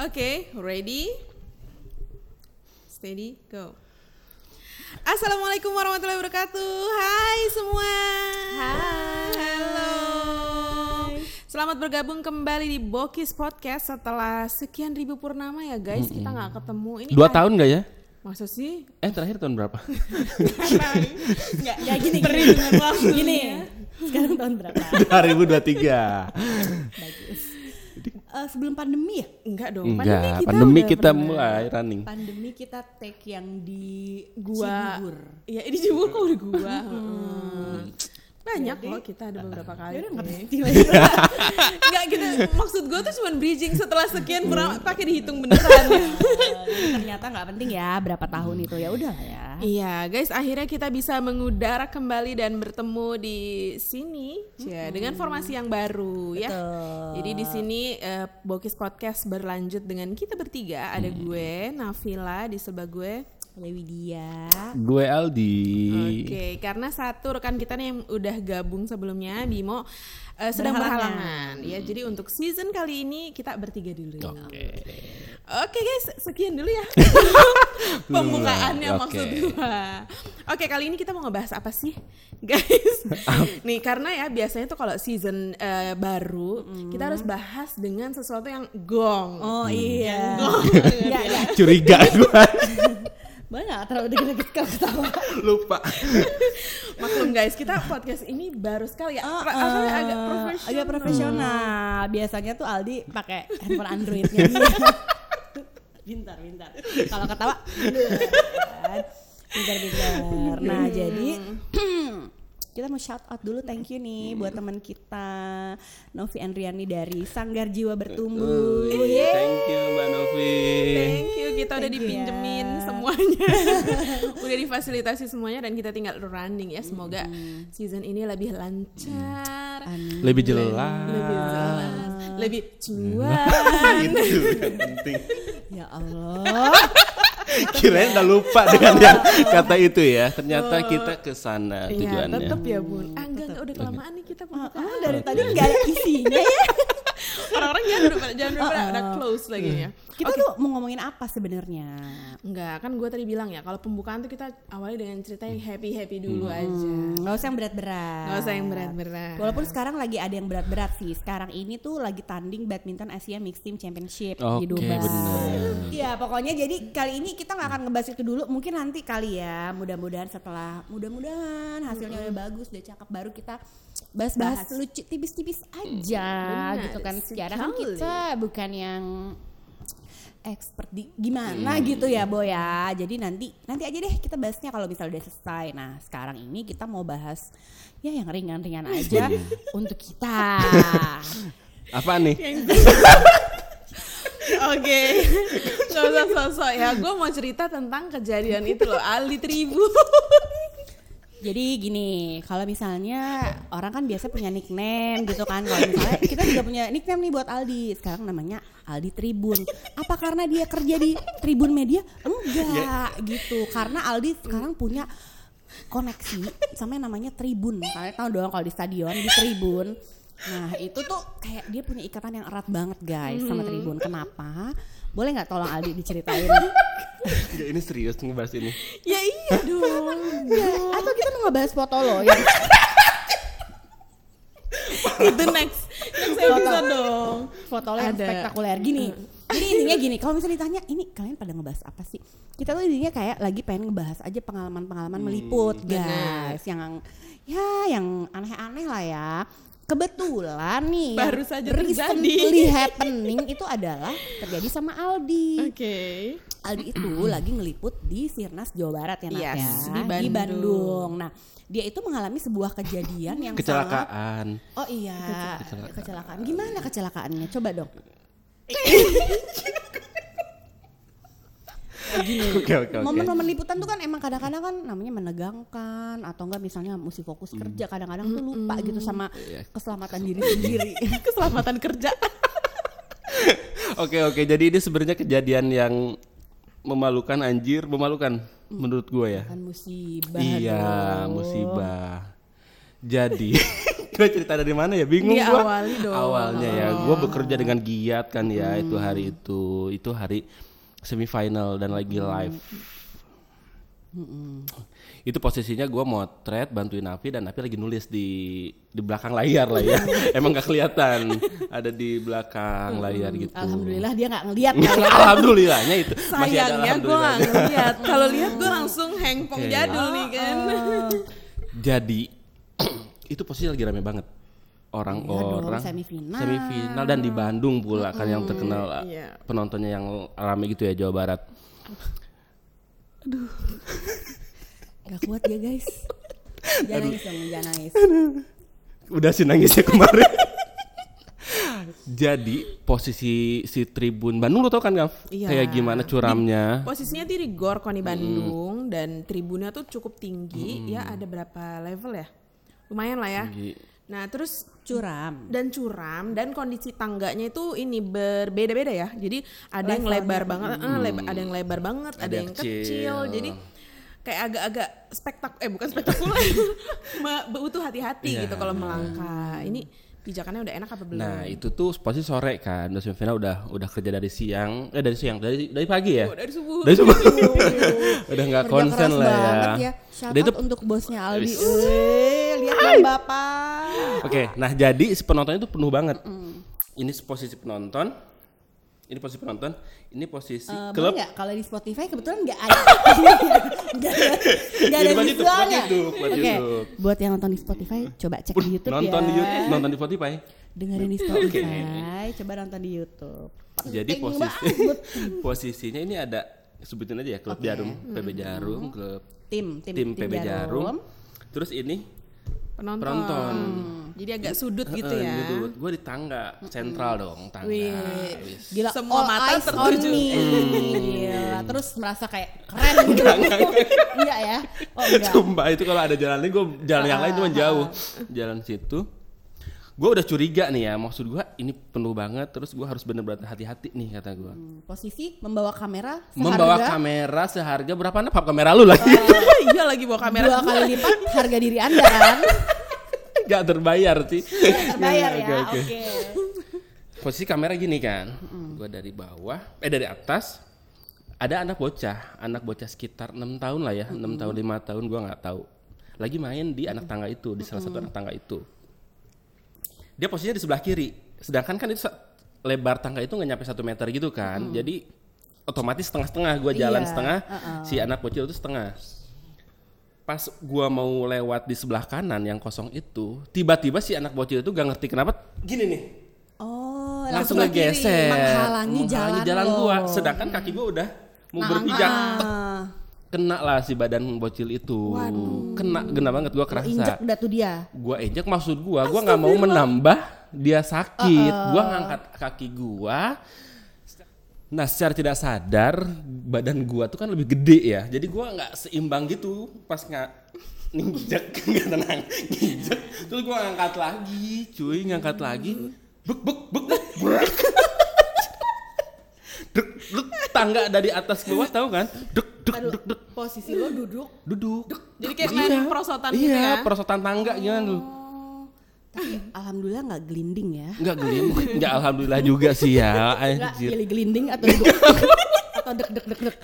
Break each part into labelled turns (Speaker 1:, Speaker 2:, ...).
Speaker 1: Oke, ready? Steady, go. Assalamualaikum warahmatullahi wabarakatuh. Hai semua.
Speaker 2: Hai.
Speaker 1: Halo. Selamat bergabung kembali di Bokis Podcast setelah sekian ribu purnama ya guys. Kita nggak ketemu. Ini
Speaker 3: Dua
Speaker 1: ah-
Speaker 3: tahun gak ya?
Speaker 1: Masa sih?
Speaker 3: Eh terakhir tahun berapa?
Speaker 2: Enggak, ya gini gini.
Speaker 1: waktu.
Speaker 2: Gini. Sekarang tahun berapa?
Speaker 3: 2023.
Speaker 2: Bagus. Eh, sebelum pandemi ya?
Speaker 1: Enggak dong.
Speaker 3: Enggak, pandemi kita,
Speaker 1: udah pernah.
Speaker 3: mulai running.
Speaker 2: Pandemi kita take yang di
Speaker 1: gua
Speaker 2: Cibubur.
Speaker 1: Iya, ini Cibubur kok di gua. Heeh. Banyak loh kita ada beberapa kali.
Speaker 2: Yaudah nggak
Speaker 1: nih.
Speaker 2: penting lagi.
Speaker 1: Enggak kita maksud gua tuh cuma bridging setelah sekian pernah pakai dihitung beneran.
Speaker 2: Ternyata nggak penting ya berapa tahun itu ya udah ya.
Speaker 1: Iya, guys, akhirnya kita bisa mengudara kembali dan bertemu di sini ya dengan formasi yang baru ya.
Speaker 2: Betul.
Speaker 1: Jadi di sini eh, Bokis Podcast berlanjut dengan kita bertiga, ada gue Nafila di sebelah gue.
Speaker 2: Lewi dia.
Speaker 3: Gue Aldi.
Speaker 1: Oke, karena satu rekan kita nih yang udah gabung sebelumnya Bimo eh, sedang
Speaker 2: Berhalangan.
Speaker 1: berhalangan. Ya, jadi untuk season kali ini kita bertiga dulu.
Speaker 3: Oke.
Speaker 1: Oke guys, sekian dulu ya pembukaannya
Speaker 3: Oke.
Speaker 1: maksud gua. Oke kali ini kita mau ngebahas apa sih, guys? Nih karena ya biasanya tuh kalau season eh, baru kita harus bahas dengan sesuatu yang gong.
Speaker 2: Oh iya.
Speaker 1: Ya,
Speaker 2: ya.
Speaker 3: Curiga gue.
Speaker 2: Nggak terlalu dikit-dikit kalau ketawa?
Speaker 3: Lupa.
Speaker 1: Maklum guys, kita podcast ini baru sekali ya.
Speaker 2: Ah,
Speaker 1: Pra-
Speaker 2: ah.
Speaker 1: apa, agak profesional.
Speaker 2: Agak profesional. Biasanya tuh Aldi pakai handphone Androidnya dia. Pintar, pintar. Kalau ketawa, pintar, pintar. Nah, jadi kita mau shout out dulu thank you nih buat teman kita Novi Andriani dari Sanggar Jiwa Bertumbuh. Yeay.
Speaker 3: Thank you Mbak Novi.
Speaker 1: Thank you, kita udah
Speaker 2: Thank you
Speaker 1: dipinjemin
Speaker 2: ya.
Speaker 1: semuanya. udah difasilitasi semuanya dan kita tinggal running ya. Semoga season ini lebih lancar.
Speaker 3: Lebih jelas.
Speaker 1: Lebih jelas, lebih cuan.
Speaker 3: Itu yang penting.
Speaker 2: Ya Allah.
Speaker 3: Kirain udah lupa dengan yang kata itu ya. Ternyata kita ke sana
Speaker 1: Iya,
Speaker 3: tujuannya.
Speaker 1: tetep ya bun. Ah, enggak, enggak, udah kelamaan nih kita
Speaker 2: Ah,
Speaker 1: pembukaan.
Speaker 2: ah, dari tadi nggak ada isinya ya.
Speaker 1: Orang-orang jangan udah jangan udah pada udah close lagi ya.
Speaker 2: Kita tuh mau ngomongin apa sebenarnya?
Speaker 1: Enggak, kan gue tadi bilang ya kalau pembukaan tuh kita awali dengan cerita yang happy happy dulu aja.
Speaker 2: Hmm, Nggak usah yang berat-berat.
Speaker 1: Nggak usah yang berat-berat.
Speaker 2: Walaupun sekarang lagi ada yang berat-berat sih. Sekarang ini tuh lagi tanding badminton Asia Mixed Team Championship di
Speaker 3: Oke,
Speaker 2: Dubai. Iya, pokoknya jadi kali ini kita nggak akan ngebahas itu dulu. Mungkin nanti kali ya. Mudah-mudahan setelah mudah-mudahan hasilnya udah bagus, udah cakep baru kita bahas-bahas
Speaker 1: Bahas.
Speaker 2: lucu tipis-tipis aja
Speaker 1: Benar
Speaker 2: gitu kan. Secara kan
Speaker 1: sekali.
Speaker 2: kita bukan yang expert di gimana gitu ya Boy ya. Jadi nanti nanti aja deh kita bahasnya kalau misalnya udah selesai. Nah, sekarang ini kita mau bahas ya yang ringan-ringan aja untuk kita.
Speaker 3: Apa nih?
Speaker 1: Oke, nggak usah sosok ya. Gue mau cerita tentang kejadian itu loh, Ali Tribu.
Speaker 2: Jadi gini, kalau misalnya orang kan biasa punya nickname gitu kan. Kalau misalnya kita juga punya nickname nih buat Aldi. Sekarang namanya Aldi Tribun. Apa karena dia kerja di Tribun Media? Enggak gitu. Karena Aldi sekarang punya koneksi sama yang namanya Tribun. Kalian tahu dong kalau di stadion di Tribun. Nah itu tuh kayak dia punya ikatan yang erat banget guys sama Tribun. Kenapa? Boleh nggak tolong Aldi diceritain?
Speaker 3: Enggak, ini serius ngebahas ini.
Speaker 1: ya iya dong.
Speaker 2: Ya, atau kita mau ngebahas foto lo ya?
Speaker 1: itu next next episode dong.
Speaker 2: foto lo yang
Speaker 1: Ada.
Speaker 2: spektakuler gini. Jadi intinya gini, kalau misalnya ditanya ini kalian pada ngebahas apa sih? Kita tuh intinya kayak lagi pengen ngebahas aja pengalaman-pengalaman meliput,
Speaker 1: benar.
Speaker 2: guys. Yang ya yang aneh-aneh lah ya. Kebetulan nih
Speaker 1: Baru saja
Speaker 2: recently
Speaker 1: terjadi.
Speaker 2: happening itu adalah terjadi sama Aldi.
Speaker 1: Oke.
Speaker 2: Aldi itu lagi ngeliput di Sirnas Jawa Barat ya Nat
Speaker 1: Yes,
Speaker 2: ya
Speaker 1: di Bandung.
Speaker 2: Bandung. Nah, dia itu mengalami sebuah kejadian yang sangat
Speaker 3: Kecelakaan.
Speaker 2: Oh iya,
Speaker 3: Kecelakaan.
Speaker 2: kecelakaan. Gimana kecelakaannya? Coba dong.
Speaker 3: Oke oke oke.
Speaker 2: Momen-momen liputan tuh kan emang kadang-kadang kan namanya menegangkan atau enggak misalnya mesti fokus kerja kadang-kadang tuh lupa gitu sama keselamatan diri sendiri.
Speaker 1: Keselamatan kerja.
Speaker 3: Oke oke. Jadi ini sebenarnya kejadian yang memalukan anjir, memalukan menurut gue ya.
Speaker 2: kan musibah.
Speaker 3: Iya,
Speaker 2: dong.
Speaker 3: musibah. Jadi Gue cerita dari mana ya? Bingung gua.
Speaker 1: Diawali dong.
Speaker 3: Awalnya ya, gue bekerja dengan giat kan ya itu hari itu. Itu hari semifinal dan lagi live. Itu posisinya gue motret bantuin Nafi dan Nafi lagi nulis di di belakang layar lah ya. Emang gak kelihatan ada di belakang layar gitu.
Speaker 2: Alhamdulillah dia nggak ngeliat kali ya.
Speaker 3: Alhamdulillahnya itu
Speaker 1: Sayangnya gue gak
Speaker 3: alhamdulillahnya.
Speaker 1: ngeliat. Kalau lihat gue langsung hengpong
Speaker 3: Oke.
Speaker 1: jadul nih kan.
Speaker 3: Jadi itu posisi lagi rame banget. Orang-orang
Speaker 2: dong, semifinal.
Speaker 3: semifinal dan di Bandung pula kan yang terkenal
Speaker 1: Iya.
Speaker 3: penontonnya yang rame gitu ya Jawa Barat.
Speaker 2: Gak kuat ya guys. Jangan nangis dong, jangan nangis.
Speaker 3: Udah sih nangisnya kemarin. Jadi posisi si Tribun Bandung lo tau kan Gav?
Speaker 1: Iya.
Speaker 3: Kayak gimana curamnya?
Speaker 1: Posisinya di Gor Koni Bandung dan tribunnya tuh cukup tinggi. Ya ada berapa level ya? Lumayan lah ya.
Speaker 3: Tinggi.
Speaker 1: Nah terus
Speaker 2: Curam.
Speaker 1: dan curam dan kondisi tangganya itu ini berbeda-beda ya. Jadi ada yang lebar banget, eh, lebar- ada yang lebar banget, ada,
Speaker 3: yang
Speaker 1: yang kecil.
Speaker 3: kecil.
Speaker 1: Jadi kayak agak-agak spektak eh bukan spektakuler. Butuh hati-hati
Speaker 3: Iya.
Speaker 1: gitu kalau melangkah. Ini pijakannya udah enak apa belum?
Speaker 3: Nah itu tuh posisi sore kan, udah semifinal udah udah kerja dari siang, eh dari siang dari dari pagi ya?
Speaker 1: Oh, dari subuh.
Speaker 3: Dari subuh. udah nggak konsen lah ya.
Speaker 2: ya. Shout
Speaker 3: Udah itu
Speaker 2: untuk bosnya Aldi. Lihat dong Bapak.
Speaker 3: Oke, nah jadi si penontonnya itu penuh banget. Ini posisi penonton, ini posisi penonton, ini posisi
Speaker 2: Eh,
Speaker 3: klub.
Speaker 2: boleh nggak kalau di Spotify kebetulan nggak ada nggak ada nggak ada
Speaker 3: Jadi buat YouTube, buat. YouTube, buat
Speaker 2: Oke,
Speaker 3: YouTube.
Speaker 2: buat yang nonton di Spotify coba cek di YouTube
Speaker 3: nonton
Speaker 2: ya.
Speaker 3: di YouTube, nonton di Spotify.
Speaker 2: Dengerin di Spotify, coba nonton di YouTube.
Speaker 3: Jadi
Speaker 2: Penting
Speaker 3: posisi posisinya ini ada sebutin aja ya klub Jarum, PB Jarum, klub
Speaker 2: tim tim,
Speaker 3: tim PB Jarum. Terus ini
Speaker 1: penonton.
Speaker 3: penonton.
Speaker 1: Jadi agak sudut gitu ya.
Speaker 3: gitu. Gue di tangga, sentral dong tangga.
Speaker 1: Wih.
Speaker 3: Wis.
Speaker 2: Gila,
Speaker 1: Semua
Speaker 2: all
Speaker 1: mata
Speaker 2: eyes
Speaker 1: tertuju.
Speaker 2: on me. Gila, terus merasa kayak keren gitu. Enggak ya? Oh enggak.
Speaker 3: Sumpah itu kalau ada jalan lain gue jalan yang lain cuma jauh. Jalan situ. Gue udah curiga nih ya, maksud gue ini penuh banget, terus gue harus bener-bener hati-hati nih kata gue.
Speaker 2: Posisi membawa kamera seharga
Speaker 3: Membawa kamera seharga berapa nih? Pap kamera lu lagi?
Speaker 1: iya lagi bawa kamera.
Speaker 2: dua kali lipat harga diri Anda kan?
Speaker 3: Gak terbayar sih.
Speaker 2: Terbayar ya.
Speaker 3: Oke,
Speaker 2: Oke.
Speaker 3: oke. Posisi kamera gini kan, gue dari bawah, eh dari atas, ada anak bocah, anak bocah sekitar enam tahun lah ya, enam tahun lima tahun gue nggak tahu. Lagi main di anak tangga itu, di salah satu anak tangga itu. Dia posisinya di sebelah kiri, sedangkan kan itu lebar tangga itu nggak nyampe satu meter gitu kan, jadi otomatis setengah-setengah gue jalan
Speaker 2: Iya,
Speaker 3: setengah, si anak bocil itu setengah. Pas gua mau lewat di sebelah kanan yang kosong itu, tiba-tiba si anak bocil itu gak ngerti kenapa gini nih.
Speaker 2: Oh,
Speaker 3: langsung ngegeser.
Speaker 2: Menghalangi, jalan, lo.
Speaker 3: gua. Sedangkan kaki gua udah mau berpijak. tek,
Speaker 2: Ah,
Speaker 3: kena lah si badan bocil itu. Kena kena banget gua kerasa.
Speaker 2: Injek udah tuh dia.
Speaker 3: gua injek maksud gua. Gua nggak mau menambah dia sakit. Gua ngangkat kaki gua nah secara tidak sadar badan gua tuh kan lebih gede ya. Jadi gua nggak seimbang gitu pas nggak ninjek nggak tenang ninjek terus gua ngangkat lagi cuy ngangkat lagi. Bek bek bek bek bek. dek dek tangga dari atas ke bawah tahu kan? Dek dek dek dek.
Speaker 2: Posisi lo duduk.
Speaker 3: duduk.
Speaker 1: Jadi kayak main perosotan gitu
Speaker 3: iya,
Speaker 1: ya.
Speaker 3: perosotan tangga lu
Speaker 2: Tapi alhamdulillah nggak gelinding ya.
Speaker 3: Enggak gelim, enggak alhamdulillah juga sih ya. Anjir.
Speaker 2: pilih gelinding atau duduk. atau dek dek dek dek.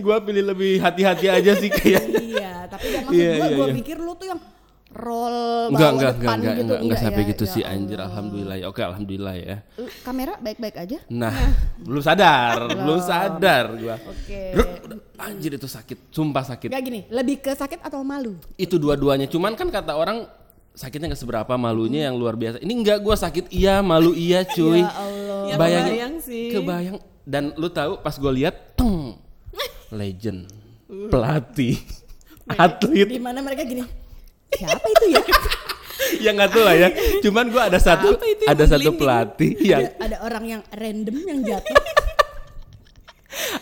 Speaker 3: Gua pilih lebih hati-hati aja sih kayak.
Speaker 2: iya, tapi ya maksud
Speaker 3: Iya,
Speaker 2: gua
Speaker 3: iya,
Speaker 2: gua
Speaker 3: iya.
Speaker 2: pikir lu tuh yang roll
Speaker 3: Enggak, enggak, enggak,
Speaker 2: depan
Speaker 3: enggak,
Speaker 2: gitu.
Speaker 3: enggak, enggak sampai
Speaker 2: ya,
Speaker 3: gitu
Speaker 2: ya
Speaker 3: sih anjir alhamdulillah ya. Oke, alhamdulillah ya.
Speaker 2: Kamera baik-baik aja?
Speaker 3: Nah, belum sadar, belum sadar gua.
Speaker 2: Oke.
Speaker 3: Udah, anjir itu sakit, sumpah sakit.
Speaker 2: Enggak gini, lebih ke sakit atau malu?
Speaker 3: Itu dua-duanya, cuman kan kata orang sakitnya nggak seberapa, malunya yang luar biasa. Ini enggak gua sakit iya, malu iya, cuy.
Speaker 2: Ya Allah.
Speaker 1: Ya,
Speaker 3: Bayangin,
Speaker 1: kebayang sih.
Speaker 3: Kebayang dan lu tahu pas gue lihat, tung, legend, pelatih, atlet,
Speaker 2: Di mana mereka gini? Siapa itu ya?
Speaker 3: ya nggak tahu lah ya. Cuman gua ada satu
Speaker 1: yang
Speaker 3: ada satu pelatih yang
Speaker 2: ada, ada orang yang random yang jatuh.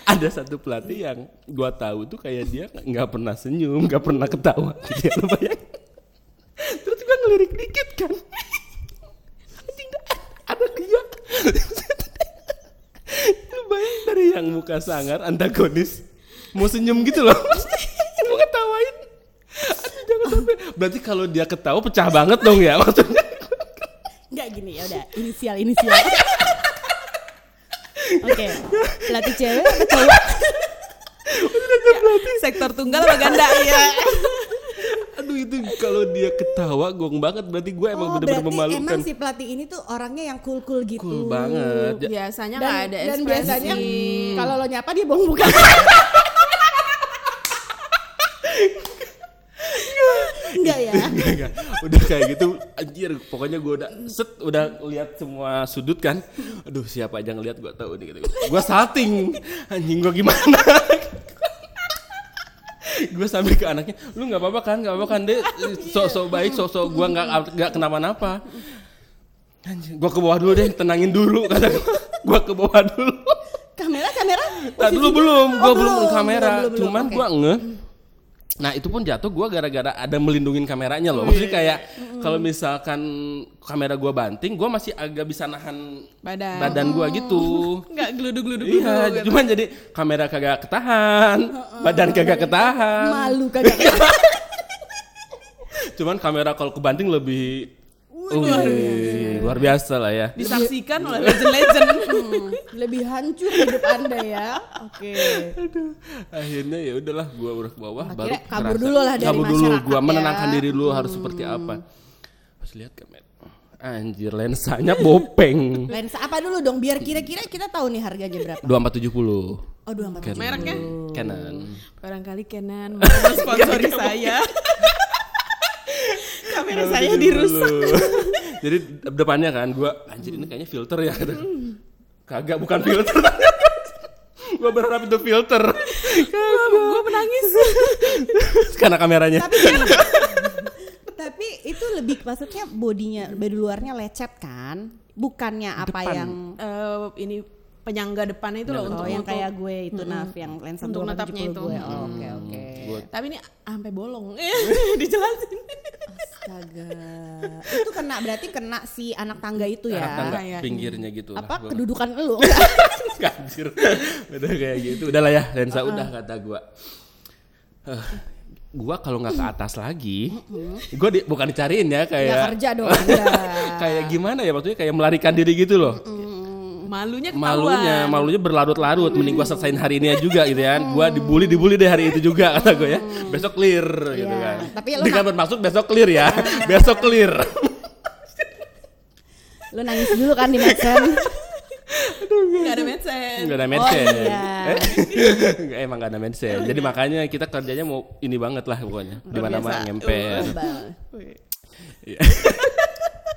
Speaker 3: ada satu pelatih yang gua tahu tuh kayak dia nggak pernah senyum, nggak pernah ketawa. Dia bayangin. Ngelirik dikit kan. Anjing, ada dia. Lu bayangin dari yang muka sangar antagonis mau senyum gitu loh. mau ketawain. Aduh, jangan sampai Berarti kalau dia ketawa pecah banget dong ya maksudnya.
Speaker 2: Enggak gini ya udah inisial inisial. Oke, pelatih cewek apa cowok?
Speaker 1: Sektor tunggal apa ganda ya?
Speaker 3: Itu kalau dia ketawa gong banget berarti gue emang
Speaker 2: Oh,
Speaker 3: bener-bener
Speaker 2: berarti
Speaker 3: memalukan.
Speaker 2: emang si pelatih ini tuh orangnya yang cool-cool gitu.
Speaker 3: Cool banget.
Speaker 1: Biasanya
Speaker 2: Dan,
Speaker 1: nggak ada
Speaker 2: dan
Speaker 1: ekspresi.
Speaker 2: biasanya kalau lo nyapa dia bohong bukan. Enggak ya?
Speaker 3: Enggak, enggak. Udah kayak gitu anjir pokoknya gue udah set udah lihat semua sudut kan. Aduh siapa aja ngeliat gue tahu nih gitu. Gue salting. Anjing gue gimana? Gue sambil ke anaknya, lu nggak apa-apa kan, nggak apa-apa kan deh, sok-sok baik, sok-sok gue nggak nggak kenapa-napa. Anjing, gue ke bawah dulu deh, tenangin dulu kata gue, ke bawah dulu.
Speaker 2: Kamera kamera?
Speaker 3: Nah dulu belum,
Speaker 2: Oh,
Speaker 3: gue belum
Speaker 2: belum,
Speaker 3: kamera,
Speaker 2: belum, belum,
Speaker 3: cuman gue nge. Nah itu pun jatuh gue gara-gara ada melindungin kameranya loh. Maksudnya kayak kalau misalkan kamera gue banting, gue masih agak bisa nahan
Speaker 1: Badan.
Speaker 3: badan gue gitu.
Speaker 1: Nggak geluduk-geluduk
Speaker 3: Iya,
Speaker 1: gitu.
Speaker 3: cuman jadi kamera kagak ketahan, badan kagak ketahan.
Speaker 2: Malu kagak.
Speaker 3: Cuman kamera kalau kebanting lebih Wih, luar biasa lah ya.
Speaker 1: Disaksikan oleh legend-legend.
Speaker 2: Hmm, lebih hancur hidup anda ya. Oke.
Speaker 3: Akhirnya ya udahlah gua udah ke bawah baru
Speaker 2: kabur dulu lah dari
Speaker 3: kabur dulu gua
Speaker 2: ya.
Speaker 3: menenangkan diri dulu harus seperti apa. Pas lihat kamera. Anjir lensanya bopeng.
Speaker 2: Lensa apa dulu dong biar kira-kira kita tahu nih harganya berapa.
Speaker 3: 2470.
Speaker 2: Oh, dua empat.
Speaker 1: Mereknya?
Speaker 3: Canon.
Speaker 1: Barangkali Canon mau sponsori saya. Kamera saya dirusak.
Speaker 3: Jadi depannya kan gua anjir ini kayaknya filter ya. kata. Kagak bukan filter. gua berharap itu filter.
Speaker 1: Gue menangis.
Speaker 3: Karena kameranya.
Speaker 2: Tapi tapi itu lebih maksudnya bodinya bodi luarnya lecet kan? Bukannya apa
Speaker 3: Depan.
Speaker 2: yang
Speaker 1: Eh, ini penyangga depannya itu loh untuk
Speaker 2: Oh yang
Speaker 1: untuk-
Speaker 2: kayak gue itu Naf yang lensa
Speaker 1: Untuk
Speaker 2: 270
Speaker 1: netapnya itu.
Speaker 2: gue. Oh, Oke oke.
Speaker 3: Gua
Speaker 1: Tapi ini sampai bolong. Dijelasin.
Speaker 2: Astaga. itu kena berarti kena si anak tangga itu ya.
Speaker 3: anak tangga
Speaker 1: Kayak
Speaker 3: pinggirnya gitu lah.
Speaker 2: Apa
Speaker 3: Gua-
Speaker 2: kedudukan lu?
Speaker 3: Anjir. Udah kayak gitu. Udah lah ya, lensa udah kata gua. Eh, gua kalau nggak ke atas lagi, gua di, bukan dicariin ya
Speaker 2: ya
Speaker 3: kayak
Speaker 2: kerja dong
Speaker 3: kayak gimana ya maksudnya kayak melarikan diri gitu loh.
Speaker 1: Malunya ketahuan.
Speaker 3: Malunya, malunya berlarut-larut. Mending gua selesaiin hari ini juga gitu kan. Gua dibully dibully deh hari itu juga kata gue ya. Besok clear gitu
Speaker 2: Iya.
Speaker 3: kan.
Speaker 2: Tapi lo
Speaker 3: Dengan bermaksud besok clear ya. besok clear.
Speaker 2: Lu nangis dulu kan di medsen.
Speaker 1: Gak ada medsen.
Speaker 3: Enggak ada
Speaker 2: Oh,
Speaker 3: medsen.
Speaker 2: iya.
Speaker 3: Eh? Emang gak ada medsen. Jadi makanya kita kerjanya mau ini banget lah pokoknya. Di mana mana
Speaker 1: biasa.
Speaker 3: ngemper.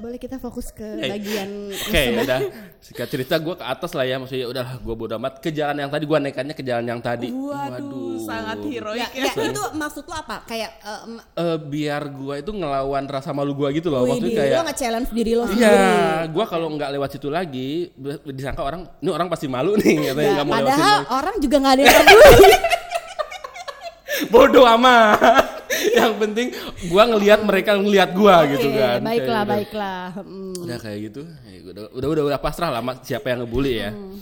Speaker 2: Boleh kita fokus ke
Speaker 3: Eh,
Speaker 2: bagian
Speaker 3: Oke, udah. Singkat cerita gue ke atas lah ya. Maksudnya udahlah gue bodo amat. Ke jalan yang tadi gue nekannya ke jalan yang tadi.
Speaker 1: Waduh, sangat heroik
Speaker 2: Ya,
Speaker 1: ya.
Speaker 2: ya, itu maksud lu apa? Kayak eh, em,
Speaker 3: Eh, biar gue itu ngelawan rasa malu gue gitu loh.
Speaker 2: wih,
Speaker 3: Maksudnya kayak
Speaker 2: lo nge-challenge diri lo sendiri.
Speaker 3: Iya, gua kalau nggak lewat situ lagi, disangka orang, ini orang pasti malu nih, katanya
Speaker 2: Ya,
Speaker 3: nggak mau lewat
Speaker 2: padahal
Speaker 3: situ.
Speaker 2: orang juga nggak ada yang peduli.
Speaker 3: Bodoh amat. yang penting gua ngelihat mereka ngelihat gua gitu
Speaker 2: Oke,
Speaker 3: kan.
Speaker 2: baiklah,
Speaker 3: Kayak gitu.
Speaker 2: baiklah. Hmm.
Speaker 3: Udah kayak gitu, ya udah, udah udah udah pasrah lah sama siapa yang ngebully ya.
Speaker 2: Hmm.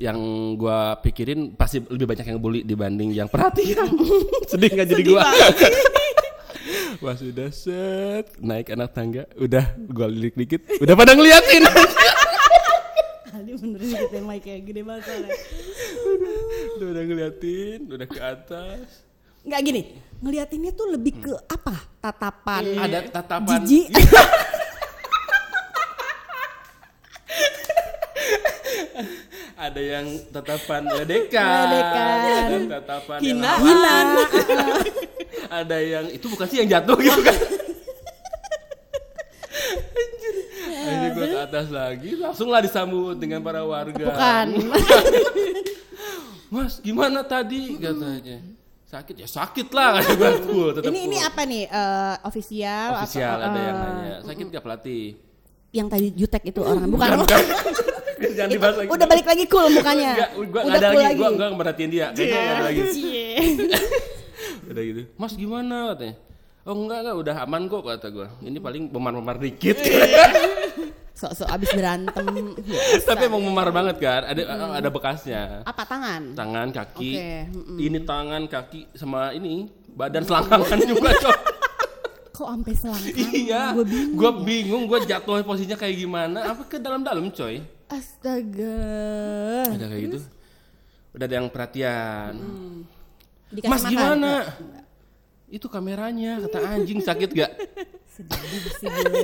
Speaker 3: Yang gua pikirin pasti lebih banyak yang ngebully dibanding yang perhatian. Sedih nggak jadi gua.
Speaker 1: banget.
Speaker 3: Pas udah set naik anak tangga, udah gua lirik dikit, udah pada ngeliatin.
Speaker 2: Aldi beneran gitu mic kayak gede banget soalnya.
Speaker 3: udah udah ngeliatin, udah ke atas.
Speaker 2: Nggak gini, ngeliatinnya tuh lebih ke apa? Tatapan.
Speaker 3: Ada tatapan.
Speaker 2: Jijik.
Speaker 3: ada yang tatapan ledekan,
Speaker 2: Ledekan.
Speaker 3: ada tatapan yang
Speaker 1: Hinaan.
Speaker 3: apa,
Speaker 2: Hinaan.
Speaker 3: ada yang itu bukan sih yang jatuh gitu kan. Anjir. Akhirnya gue ke atas lagi, langsung lah disambut dengan para warga.
Speaker 2: Bukan.
Speaker 3: Mas, gimana tadi katanya? Sakit ya sakit lah kata gue cool, tetap
Speaker 2: ini ini
Speaker 3: cool.
Speaker 2: apa nih? Eh, official. atau-
Speaker 3: Ofisial ada yang
Speaker 2: eh,
Speaker 3: nanya, sakit gak pelatih?
Speaker 2: Yang tadi jutek itu orang bukan.
Speaker 3: Bukan, Jangan dibahas lagi.
Speaker 2: Udah balik lagi cool mukanya.
Speaker 3: Enggak, gua
Speaker 2: Udah
Speaker 3: ada
Speaker 2: cool
Speaker 3: lagi, gua gua merhatiin dia. Kayaknya nggak ada lagi. Udah gitu. Mas gimana katanya? Oh enggak enggak udah aman kok kata gua. Ini paling memar-memar dikit.
Speaker 2: Sok-sok abis berantem.
Speaker 3: Tapi emang memar banget kan. Ada ada bekasnya.
Speaker 2: Apa tangan?
Speaker 3: Tangan, kaki.
Speaker 2: Oke, mm-mm.
Speaker 3: Ini tangan, kaki sama ini badan selangkangan juga, Cok.
Speaker 2: kok sampai selangkah
Speaker 3: Iya,
Speaker 2: gue bingung
Speaker 3: gue bingung, gue jatuh posisinya kayak gimana? Apa ke dalam-dalam coy?
Speaker 2: astaga
Speaker 3: Ada kayak gitu. Udah ada yang perhatian.
Speaker 2: Dikasih
Speaker 3: Mas
Speaker 2: makan.
Speaker 3: gimana? Itu kameranya, kata anjing sakit gak?
Speaker 2: sedih sih gue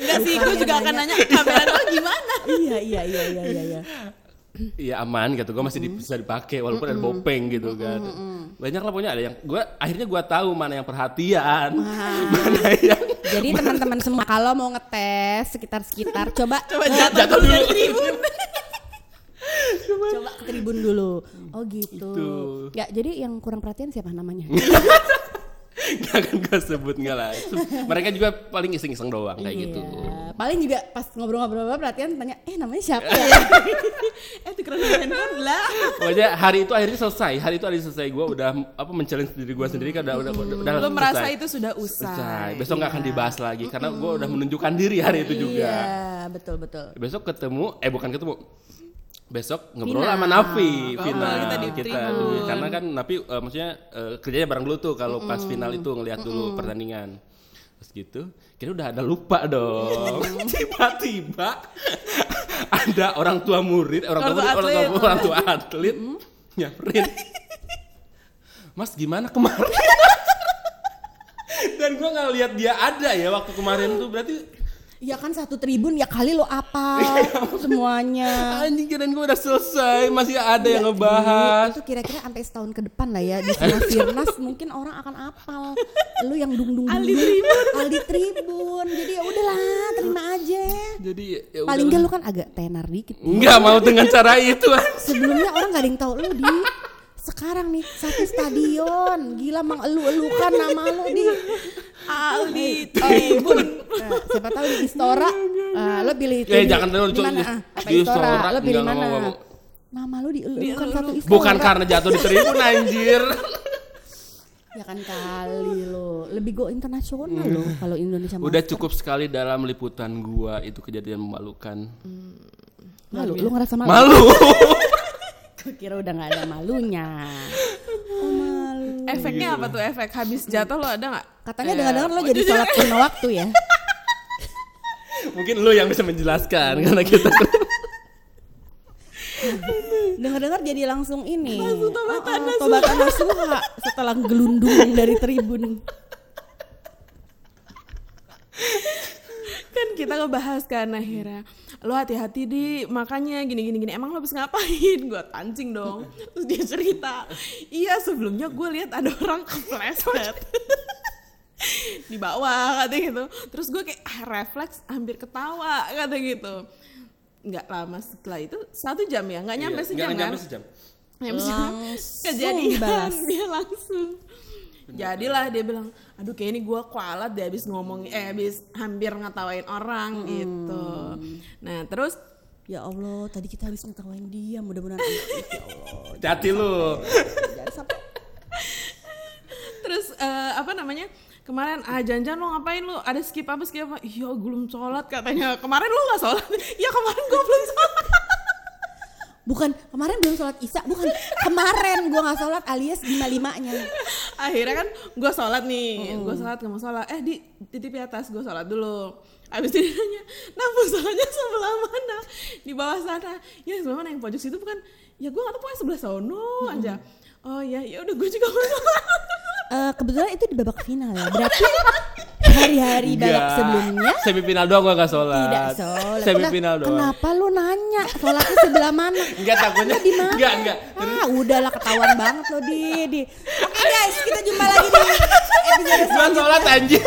Speaker 1: Enggak sih, gue juga akan nanya kamera lo gimana.
Speaker 2: iya iya iya iya iya iya.
Speaker 3: Iya aman gitu, gue masih bisa dipakai walaupun ada bopeng gitu kan. Banyak lah pokoknya ada yang gue akhirnya gue tahu mana yang perhatian, mana yang
Speaker 2: Jadi teman-teman semua kalau mau ngetes sekitar-sekitar coba
Speaker 1: Coba jatuh
Speaker 3: jatuh
Speaker 1: dulu tribun.
Speaker 2: coba ke tribun dulu. Oh gitu.
Speaker 3: Gitu.
Speaker 2: Ya jadi yang kurang perhatian siapa namanya?
Speaker 3: Gak akan gue sebut nggak lah. Mereka juga paling iseng-iseng doang kayak gitu.
Speaker 2: Iya. Paling juga pas ngobrol-ngobrol perhatian tanya, eh namanya siapa ya?
Speaker 1: Eh, tukeran handphone lah.
Speaker 3: Pokoknya hari itu akhirnya selesai. Hari itu akhirnya selesai. Gue udah apa men-challenge diri gue sendiri kan udah udah udah, udah
Speaker 1: Lo merasa
Speaker 3: selesai.
Speaker 1: itu sudah usai.
Speaker 3: Selesai. Besok nggak akan dibahas lagi karena gue udah menunjukkan diri hari itu juga.
Speaker 2: Iya betul betul.
Speaker 3: Besok ketemu, eh bukan ketemu. Besok ngobrol sama Nafi
Speaker 1: Oh,
Speaker 3: final
Speaker 1: kita di tribun.
Speaker 3: karena kan Nafi eh, maksudnya eh, kerjanya bareng dulu tuh kalau pas final itu ngelihat dulu pertandingan. Terus gitu kira udah ada lupa dong. Tiba-tiba ada orang tua murid orang tua murid orang tua,
Speaker 1: atlet.
Speaker 3: orang tua atlet nyamperin. Mas gimana kemarin? Dan gua nggak lihat dia ada ya waktu kemarin tuh berarti
Speaker 2: Ya kan satu tribun ya kali lo apa semuanya.
Speaker 3: anjing kirain gua udah selesai masih ada
Speaker 2: Iya,
Speaker 3: yang ngebahas
Speaker 2: Itu kira-kira sampai setahun ke depan lah ya di sana Firnas mungkin orang akan apal. Lu yang dung dung
Speaker 1: Aldi
Speaker 2: Tribun. Aldi Tribun. Jadi ya udahlah, terima aja.
Speaker 3: jadi ya
Speaker 2: Paling
Speaker 3: udahlah.
Speaker 2: enggak lu kan agak tenar dikit.
Speaker 3: Nggak mau dengan cara itu
Speaker 2: Sebelumnya orang gak ada yang tahu lu di sekarang nih satu stadion. Gila mang elu elukan nama lu di.
Speaker 1: Aldi
Speaker 2: tribun nah, siapa tahu di Istora. Lo pilih
Speaker 3: Eh,
Speaker 2: pilih
Speaker 3: jangan dulu,
Speaker 2: di mana? Ah, apa Istora?
Speaker 3: Istora,
Speaker 2: lo pilih mana? nama lu di elukan satu Istora.
Speaker 3: Bukan karena jatuh di tribun anjir.
Speaker 2: Ya kan kali lo lebih go internasional lo kalau Indonesia
Speaker 3: udah
Speaker 2: Master.
Speaker 3: cukup sekali dalam liputan gua itu kejadian memalukan.
Speaker 2: Malu lu ngerasa malu?
Speaker 3: Malu
Speaker 2: Kira udah nggak ada malunya oh, malu
Speaker 1: Efeknya apa tuh efek habis jatuh lo ada nggak?
Speaker 2: katanya dengar-dengar lo jadi sholat lima waktu ya
Speaker 3: mungkin lu yang bisa menjelaskan karena kita
Speaker 2: Dengar-dengar jadi langsung ini. Tobatan oh, Tobatan Nasuha setelah gelundung dari tribun.
Speaker 1: kan kita ngebahas kan akhirnya. Lo hati-hati di. Makanya gini gini gini emang lo habis ngapain? Gue tancing dong. Terus dia cerita iya sebelumnya gue lihat ada orang kepleset. Di bawah kata gitu. Terus gue kayak ah, refleks hampir ketawa kata gitu. Nggak lama setelah itu satu jam ya? Nggak nyampe
Speaker 3: Iya,
Speaker 1: sejam
Speaker 3: nggak
Speaker 1: kan
Speaker 3: nyampe sejam.
Speaker 1: Nyampe sejam.
Speaker 2: Langsung
Speaker 1: kejadian
Speaker 2: dibalas.
Speaker 1: dia langsung jadilah dia bilang aduh kayak ini gue kualat deh habis ngomong eh habis hampir ngetawain orang gitu. Nah terus
Speaker 2: Ya Allah, tadi kita habis ngetawain dia. Mudah-mudahan ya Allah.
Speaker 3: hati lu.
Speaker 2: Jangan sampai
Speaker 1: terus eh, apa namanya kemarin ah jangan lo ngapain lo ada skip apa skip apa? Iya belum sholat katanya. Kemarin lo nggak sholat? Iya kemarin gue belum sholat
Speaker 2: bukan kemarin belum sholat isya, bukan. Kemarin gua nggak sholat alias lima limanya.
Speaker 1: akhirnya kan gue sholat nih gue sholat kamu sholat. Eh di titip di atas gue sholat dulu. Abis itu dia nanya nah sholatnya sebelah mana? Di bawah sana. Ya sebelah mana? Yang pojok situ bukan. Ya gue nggak tahu pokoknya sebelah sono aja. Oh ya ya udah gue juga mau sholat.
Speaker 2: Eh, kebetulan itu di babak final ya. Berarti hari-hari
Speaker 3: Nggak.
Speaker 2: sebelumnya
Speaker 3: semifinal doang gua gak sholat
Speaker 2: tidak sholat.
Speaker 3: semifinal doang
Speaker 2: Kenapa lu nanya sholatnya sebelah mana?
Speaker 3: enggak takutnya
Speaker 2: di mana?
Speaker 3: enggak enggak
Speaker 2: Ah, udahlah ketahuan banget lo di. di. Oke guys, kita jumpa lagi di episode
Speaker 3: gua sholat anjir